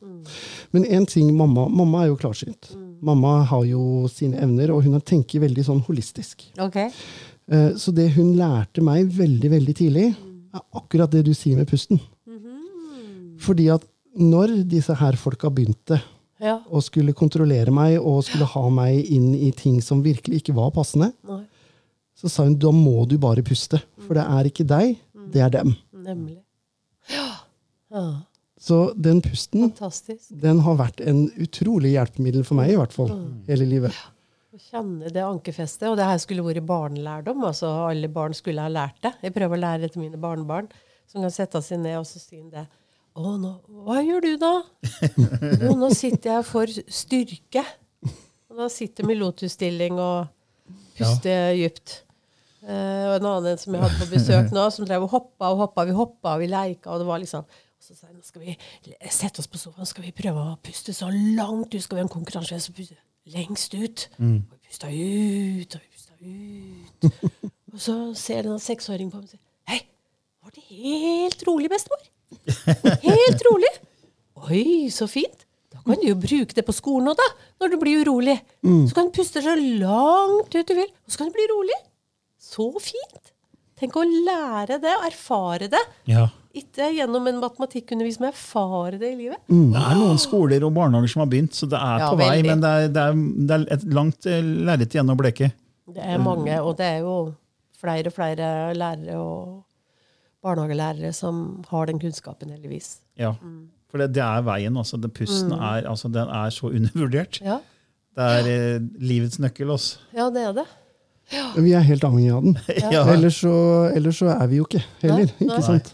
Men en ting, mamma, mamma er jo klarsynt. Mamma har jo sine evner, og hun tenker veldig sånn holistisk. Ok. Eh, så det hun lærte meg veldig, veldig tidlig, er akkurat det du sier med pusten. Fordi at når disse her folka begynte Ja. og skulle kontrollere meg og skulle ha meg inn i ting som virkelig ikke var passende, Nei. så sa hun da må du bare puste. For det er ikke deg, det er dem. Nemlig. Ja. ja. Så den pusten Fantastisk. den har vært en utrolig hjelpemiddel for meg, i hvert fall. Hele livet. Å kjenne det ankerfestet. Og det her skulle vært barnelærdom. altså Alle barn skulle ha lært det. Jeg prøver å lære det til mine barnebarn, som kan sette seg ned og så si det. Å, nå, hva gjør du da? Jo, nå sitter jeg for styrke. Og da sitter vi i lotusstilling og puster dypt. Uh, og en annen som jeg hadde på besøk nå, som drev og hoppa og hoppa. Vi hoppa og vi leika, og det var liksom så sa jeg, nå skal vi sette oss på sofaen skal vi prøve å puste så langt ut. Skal vi ha en konkurranse? Så puste lengst ut. Og vi pusta ut, og vi pusta ut. [laughs] og så ser denne seksåringen på meg og sier Hei, var det helt rolig, bestemor? [laughs] Helt rolig? Oi, så fint. Da kan du jo bruke det på skolen òg, da. Når du blir urolig. Så kan du puste så langt ut du vil, og så kan du bli rolig. Så fint. Tenk å lære det, og erfare det. Ja. Ikke gjennom en matematikkundervisning, som erfarer det i livet. Det er noen skoler og barnehager som har begynt, så det er Ja, på vei. veldig. Men det er, det er, det er et langt eh, lerret igjen å bleke. Det er mange, og det er jo flere og flere lærere og barnehagelærere som har den kunnskapen, heldigvis. Ja. For det, det er veien. Altså. Den pusten er, altså, den er så undervurdert. Ja, Det er ja. livets nøkkel. Også. ja det er det. Ja. vi er helt avhengig av den. [laughs] Ja. Ellers, så, ellers så er vi jo ikke heller. Nei, ikke sant?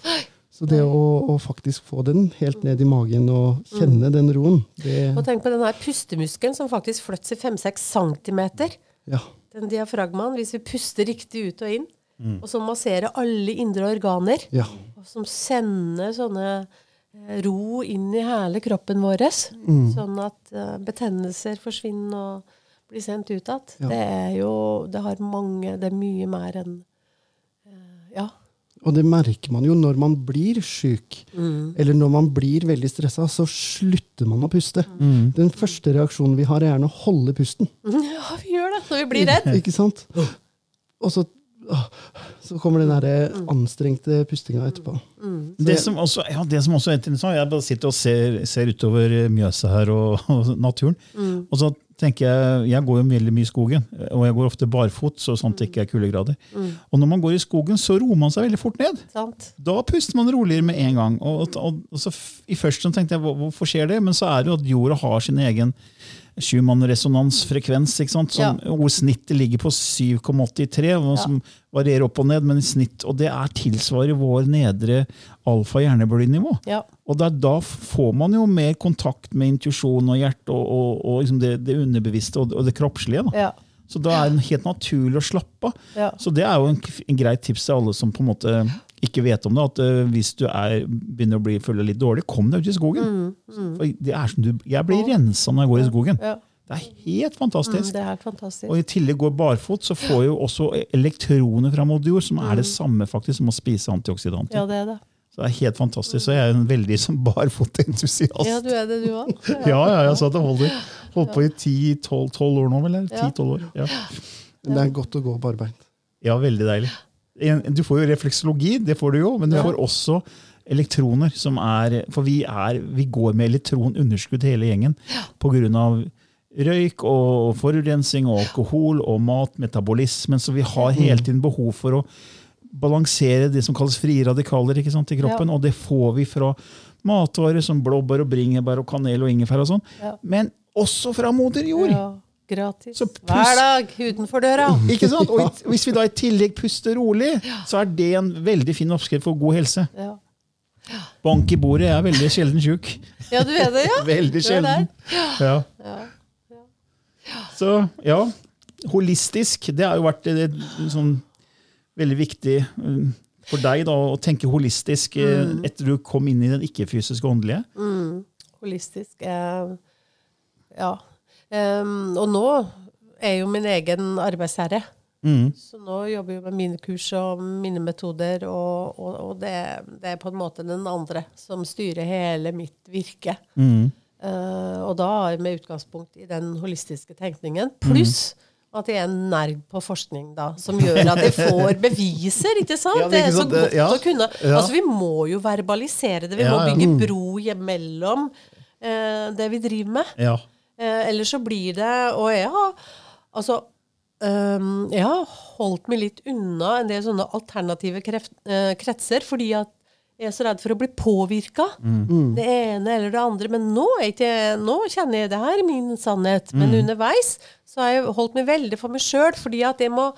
Så det å, å faktisk få den helt ned i magen og kjenne den roen, det Og tenk på den her pustemuskelen som faktisk flytter seg 5-6 centimeter. ja. Den diafragmaen, hvis vi puster riktig ut og inn, og som masserer alle indre organer, ja. og som sender sånne eh, ro inn i hele kroppen vår, sånn at eh, betennelser forsvinner og blir sendt ut igjen. Ja. Det er jo Det har mange Det er mye mer enn eh, Ja. Og det merker man jo når man blir syk, eller når man blir veldig stressa, så slutter man å puste. Den første reaksjonen vi har, er gjerne å holde pusten. [laughs] ja, vi gjør det når vi blir redd. [laughs] Ikke sant? Og så, så kommer den der anstrengte pustinga etterpå. Det som, også, ja, det som også er interessant, jeg bare sitter og ser, ser utover eh, Mjøsa her og, [laughs] og naturen. Og så tenker jeg, jeg går jo veldig mye i skogen, og jeg går ofte barfot, så sånn at det ikke er kuldegrader. Og når man går i skogen, så roer man seg veldig fort ned. Sant? Da puster man roligere med en gang. Og, og, og så I første tenkte jeg, hvorfor skjer det? Men så er det jo at jorda har sin egen Schumann-resonansfrekvens? Som, hvor snittet ligger på 7,83, som som varierer opp og ned, men i snitt, og det er tilsvarer vår nedre alfa-hjernebølgenivå. Ja. Og da, da får man jo mer kontakt med intuisjon og hjerte og, og, og liksom det, det underbevisste og, og det kroppslige. Da. Ja. Så da er det helt naturlig å slappe av. Ja. Så det er jo en, en greit tips til alle som på en måte ikke vet om det, at eh, hvis du er, begynner å bli føle litt dårlig, kom deg ut i skogen. For det er som du, jeg blir rensa når jeg går i skogen. Mm, Ja. Det er helt Mm, fantastisk. det er fantastisk. Og i tillegg går barfot, så får jo også elektroner fra moder jord, som er det samme faktisk som å spise antioksidanter. Mm. Ja, det er det. Så det er helt fantastisk. Så jeg er en veldig sånn barfotentusiast. Ja, du er det, du òg. [laughs] Ja, ja, jeg sa det holder. Holdt på i 10-12 år nå, vel? eller? Ja. 10-12 år. Ja. Men det er godt å gå barbeint. ja, veldig deilig. Du får jo refleksologi, det får du jo, men du får også elektroner, som er For vi, er, vi går med elektronunderskudd hele gjengen av røyk og forurensning og alkohol og mat, metabolismen, så vi har hele tiden behov for å balansere det som kalles frie radikaler ikke sant, i kroppen, og det får vi fra matvarer som blåbær og bringebær og kanel og ingefær og sånn, Ja. men også fra moder jord. Ja. Gratis. Pust- Hver dag utenfor døra. [laughs] Ikke sant? Og hvis vi da i tillegg puster rolig, så er det en veldig fin oppskrift for god helse. Ja. Bank i bordet. Jeg er veldig sjelden sjuk. ja, du er det, ja? [laughs] Veldig sjelden. Ja. Ja. Så ja, holistisk, det har jo vært det, sånn veldig viktig eh, for deg da, å tenke holistisk mm. etter du kom inn i den ikke-fysiske åndelige. Holistisk. Eh, ja. Em, og nå er jo min egen arbeidsherre. Mm. Så nå jobber jeg med mine kurs og mine metoder, og, og, og det, det er på en måte den andre som styrer hele mitt virke. Mm. Uh, og da med utgangspunkt i den holistiske tenkningen, pluss at jeg er en nerd på forskning, da, som gjør at jeg får [laughs] beviser. ikke sant? Ja, det er så godt ja. å kunne. Ja. Altså, Vi må jo verbalisere det. Vi Ja, må ja. bygge bro mellom uh, det vi driver med. Eh, ellers så blir det Og jeg har altså um, Jeg har holdt meg litt unna en del sånne alternative kreft, eh, kretser, fordi at jeg er så redd for å bli påvirka. Det ene eller det andre. Men nå, ikke, nå kjenner jeg det her er min sannhet. Men underveis så har jeg holdt meg veldig for meg sjøl, fordi at jeg må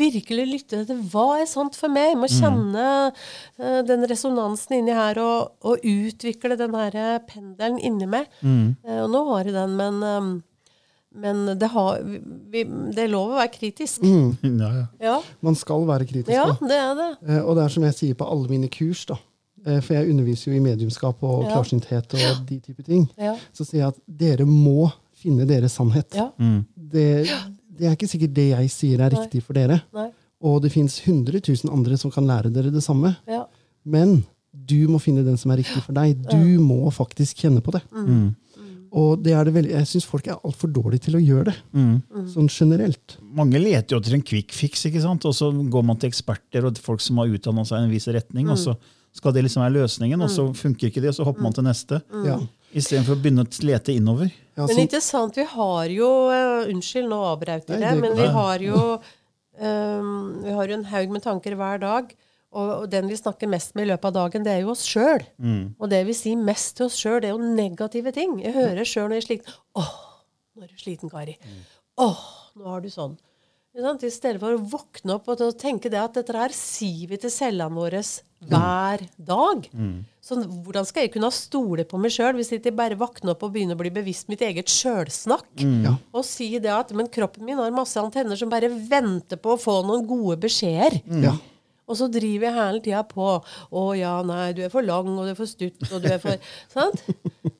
virkelig lytte til hva er sant for meg. Jeg må kjenne uh, den resonansen inni her og, og utvikle den her eh, pendelen inni meg. Eh, og nå har jeg den, men um, men det, har, vi, det er lov å være kritisk. [laughs] Ja, ja. Ja, Man skal være kritisk. ja da. det er det. Og det er som jeg sier på alle mine kurs, da. Eh, For jeg underviser jo i mediumskap og Ja. klarsynthet og de type ting. Ja. Så sier jeg at dere må finne deres sannhet. Ja. Det, det er ikke sikkert det jeg sier er riktig for dere. Nei. Og det fins 100 000 andre som kan lære dere det samme. Ja. Men du må finne den som er riktig for deg. Du må faktisk kjenne på det. Mm. Og det er det veldig, jeg syns folk er altfor dårlige til å gjøre det. Mm. Sånn generelt. Mange leter jo etter en quick fix, ikke sant? og så går man til eksperter og folk som har utdanna seg i en viss retning, og så skal det liksom være løsningen, og så funker ikke det, og så hopper man til neste. Ja. Istedenfor å begynne å lete innover. Ja, Men interessant, vi har jo uh, Unnskyld, nå avbrøt jeg det, men vi har jo um, Vi har jo en haug med tanker hver dag. Og, og den vi snakker mest med i løpet av dagen, det er jo oss sjøl. Og det vi sier mest til oss sjøl, det er jo negative ting. Jeg hører sjøl når jeg er sliten. Åh, nå er du sliten, Kari. Åh, nå har du sånn. I stedet for å våkne opp og tenke det at dette her sier vi til cellene våre hver dag. Så hvordan skal jeg kunne stole på meg sjøl hvis jeg bare våkner opp og begynner å bli bevisst mitt eget sjølsnakk? Mm. Og si det at men kroppen min har masse antenner som bare venter på å få noen gode beskjeder. Ja. Og så driver jeg hele tida på. 'Å ja, nei, du er for lang, og du er for stutt, og du er for [laughs] Sant?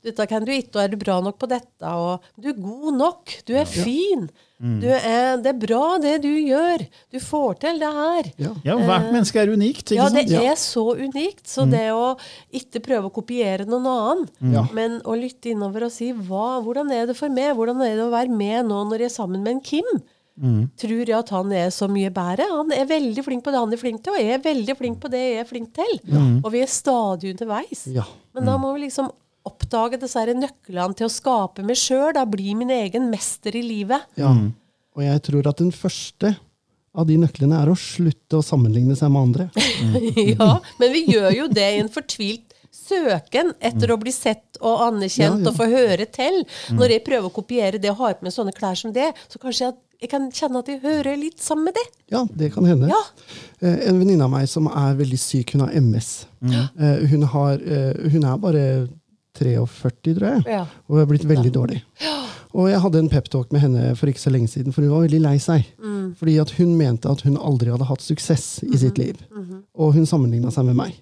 Dette kan du ikke, og er du bra nok på dette? Og du er god nok. Du er fin. Du er, det er bra, det du gjør. Du får til det her. Ja. Ja, Hvert menneske er unikt. ikke Ja, det sant? er så unikt. Så det å ikke prøve å kopiere noen annen, mm. men å lytte innover og si hva, hvordan er det for meg? Hvordan er det å være med nå når jeg er sammen med en Kim? Tror jeg at han er så mye bedre? Han er veldig flink på det han er flink til, og jeg er veldig flink på det jeg er flink til. Og vi er stadig underveis. Ja. Men da må vi liksom oppdage disse nøklene til å skape meg sjøl. Da bli min egen mester i livet. Ja. Og jeg tror at den første av de nøklene er å slutte å sammenligne seg med andre. [laughs] ja, men vi gjør jo det i en fortvilt søken etter å bli sett og anerkjent Ja, ja. og få høre til. Når jeg prøver å kopiere det og har på meg sånne klær som det, så kanskje jeg, jeg kan kjenne at jeg hører litt sammen med det. Ja, det kan hende. Ja. Eh, En venninne av meg som er veldig syk, hun har MS. Mm. Hun, har, eh, hun er bare 43, tror jeg, Ja. og er blitt veldig dårlig. Og jeg hadde en peptalk med henne for ikke så lenge siden, for hun var veldig lei seg. Fordi at hun mente at hun aldri hadde hatt suksess i sitt liv. Og hun sammenligna seg med meg.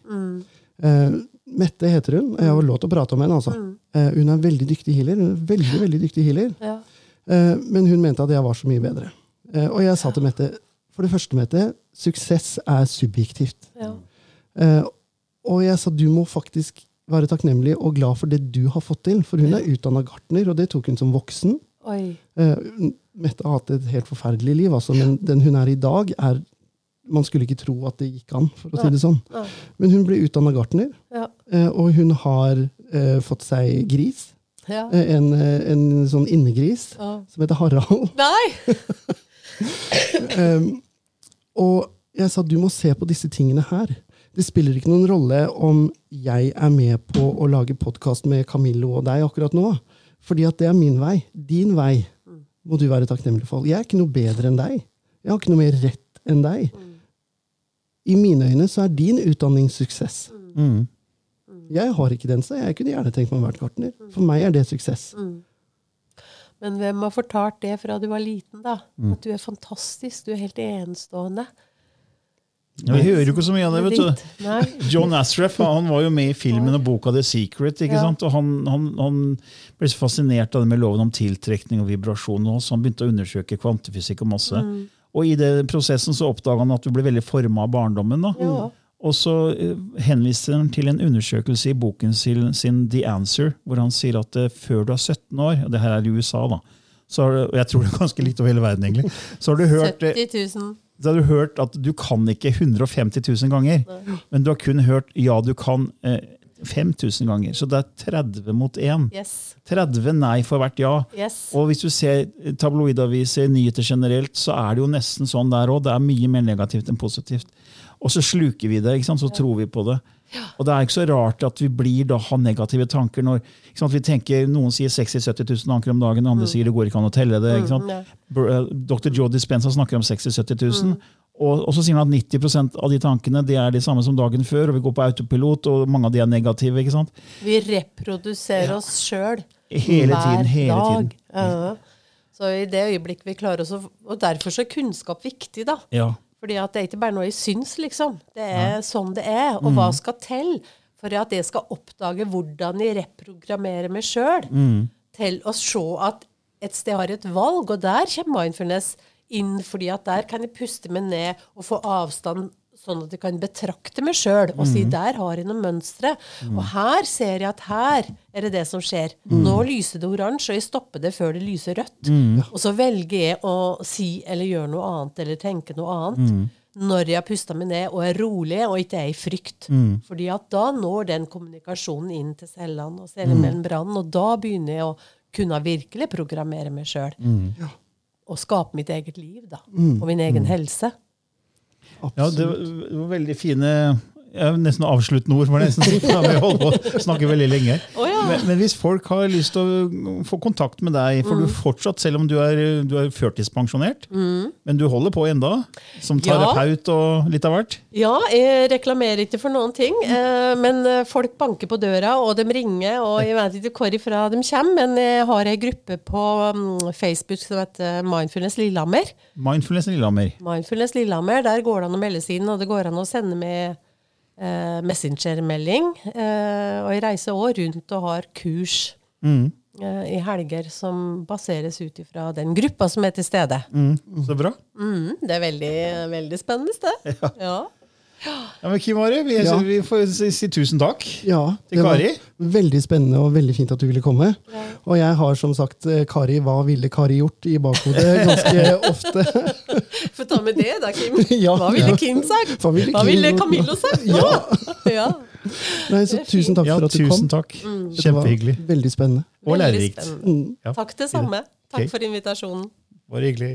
Eh, Mette heter hun, og jeg har lov til å prate om henne. altså. Eh, hun er veldig dyktig healer. Hun er veldig, veldig dyktig healer. Ja. Eh, men hun mente at jeg var så mye bedre. Eh, og jeg sa til Mette for det første, Mette, suksess er subjektivt. Ja. Eh, og jeg sa du må faktisk være takknemlig og glad for det du har fått til. For hun er utdanna gartner, og det tok hun som voksen. Oi. Mette har hatt et helt forferdelig liv, altså, men den hun er i dag, er Man skulle ikke tro at det gikk an, for å si det sånn. Men hun ble utdanna gartner, Ja. og hun har fått seg gris. Ja. Eh, en, eh, en sånn innegris Ja. som heter Harald. [laughs] Nei! Um, og jeg sa du må se på disse tingene her. Det spiller ikke noen rolle om jeg er med på å lage podkast med Camillo og deg akkurat nå. Fordi at det er min vei. Din vei må du være takknemlig for. Jeg er ikke noe bedre enn deg. Jeg har ikke noe mer rett enn deg. I mine øyne så er din utdanning suksess. Mm. Jeg har ikke den, så jeg kunne gjerne tenkt meg å være gartner. For meg er det suksess. Men hvem har fortalt det fra du var liten, da? Mm. At du er fantastisk, du er helt enestående. Ja, vi hører jo ikke så mye av det. vet du. [laughs] John Astroff han var jo med i filmen og boka The Secret. ikke Ja. sant? Og han, han, han ble så fascinert av det med loven om tiltrekning og vibrasjon. Og så han begynte å undersøke kvantefysikk og masse. Mm. Og i den prosessen så oppdaga han at du ble veldig forma av barndommen. da. Ja. Og så henviser han til en undersøkelse i boken sin, sin The Answer, hvor han sier at eh, før du er 17 år, og det her er i USA, da, så har du, og jeg tror det er ganske likt over hele verden, egentlig, så har du hørt eh, 70 000. så har du hørt at du kan ikke 150 000 ganger, men du har kun hørt ja, du kan eh, 5000 ganger. Så det er 30 mot 1. Yes. 30 nei for hvert ja. Yes. Og hvis du ser tabloidaviser, nyheter generelt, så er det jo nesten sånn der òg. Det er mye mer negativt enn positivt. Og så sluker vi det, ikke sant? så tror vi på det. Og det er ikke så rart at vi blir da ha negative tanker når vi tenker, noen sier 60 000-70 000 tanker om dagen, andre sier det går ikke an å telle det. ikke sant? ja. Eh, Dr. Joe Dispenza snakker om 60 000-70 000. Og, og så sier han at 90% av de tankene det er de samme som dagen før, og vi går på autopilot, og mange av de er negative. ikke sant? Vi reproduserer oss sjøl. Hele tiden, hele tiden. Ja. Så i det øyeblikket vi klarer oss Og derfor så er kunnskap viktig, da. Ja. Fordi at det er ikke bare noe jeg syns, liksom. Det er sånn det er. Og Mm. hva skal til for at jeg skal oppdage hvordan jeg reprogrammerer meg sjøl Mm. til å se at et sted har et valg, og der kommer mindfulness inn, fordi at der kan jeg puste meg ned og få avstand sånn at jeg kan betrakte meg sjøl og Mm. si der har jeg noen mønstre. Og her ser jeg at her er det det som skjer. Nå lyser det oransje, og jeg stopper det før det lyser rødt. Og så velger jeg å si eller gjøre noe annet eller tenke noe annet. Når jeg har pusta meg ned og er rolig og ikke er i frykt. Fordi at da når den kommunikasjonen inn til cellene og cellemembranen, og da begynner jeg å kunne virkelig programmere meg sjøl. Og skape mitt eget liv, da. Og min egen helse. Ja, det var, det var veldig fine ja, Nesten avsluttende ord. det nesten sikkert, for [laughs] Vi holder på å snakke veldig lenge. Oh, ja. men, men hvis folk har lyst til å få kontakt med deg, for du Mm. fortsatt, selv om du er, du er førtidspensjonert, men du holder på enda som terapeut Ja. og litt av hvert? Ja, jeg reklamerer ikke for noen ting. Eh, men eh, folk banker på døra, og de ringer, og jeg vet ikke hvor ifra de kommer. Men jeg har ei gruppe på mm, Facebook som heter Mindfulness Lillehammer. Mindfulness Lillehammer. Mindfulness Lillehammer, Der går det an å melde seg inn, og det går an å sende med eh, messengermelding. Eh, og jeg reiser òg rundt og har kurs Mm. eh, i helger som baseres ut ifra den gruppa som er til stede. Mm. Så bra. Mm, det er veldig, veldig spennende sted. [laughs] Ja. Ja, men Kim Ari, vi, Ja. vi får si, si tusen takk. Ja, Til det var Kari? veldig spennende og veldig fint at du ville komme. Og jeg har som sagt eh, Kari, hva ville Kari gjort i bakhodet [laughs] ganske ofte. [laughs] Få ta med det, da, Kim. [laughs] Ja. Hva ville Kim sagt? Hva ville Hva ville? Camillo sagt? Ja. ja. Nei, så tusen takk for at du kom. tusen takk. Mm. Kjempehyggelig. Veldig spennende. Og lærerikt. Mm. Ja. Takk det samme. Takk okay. for invitasjonen. Bare hyggelig.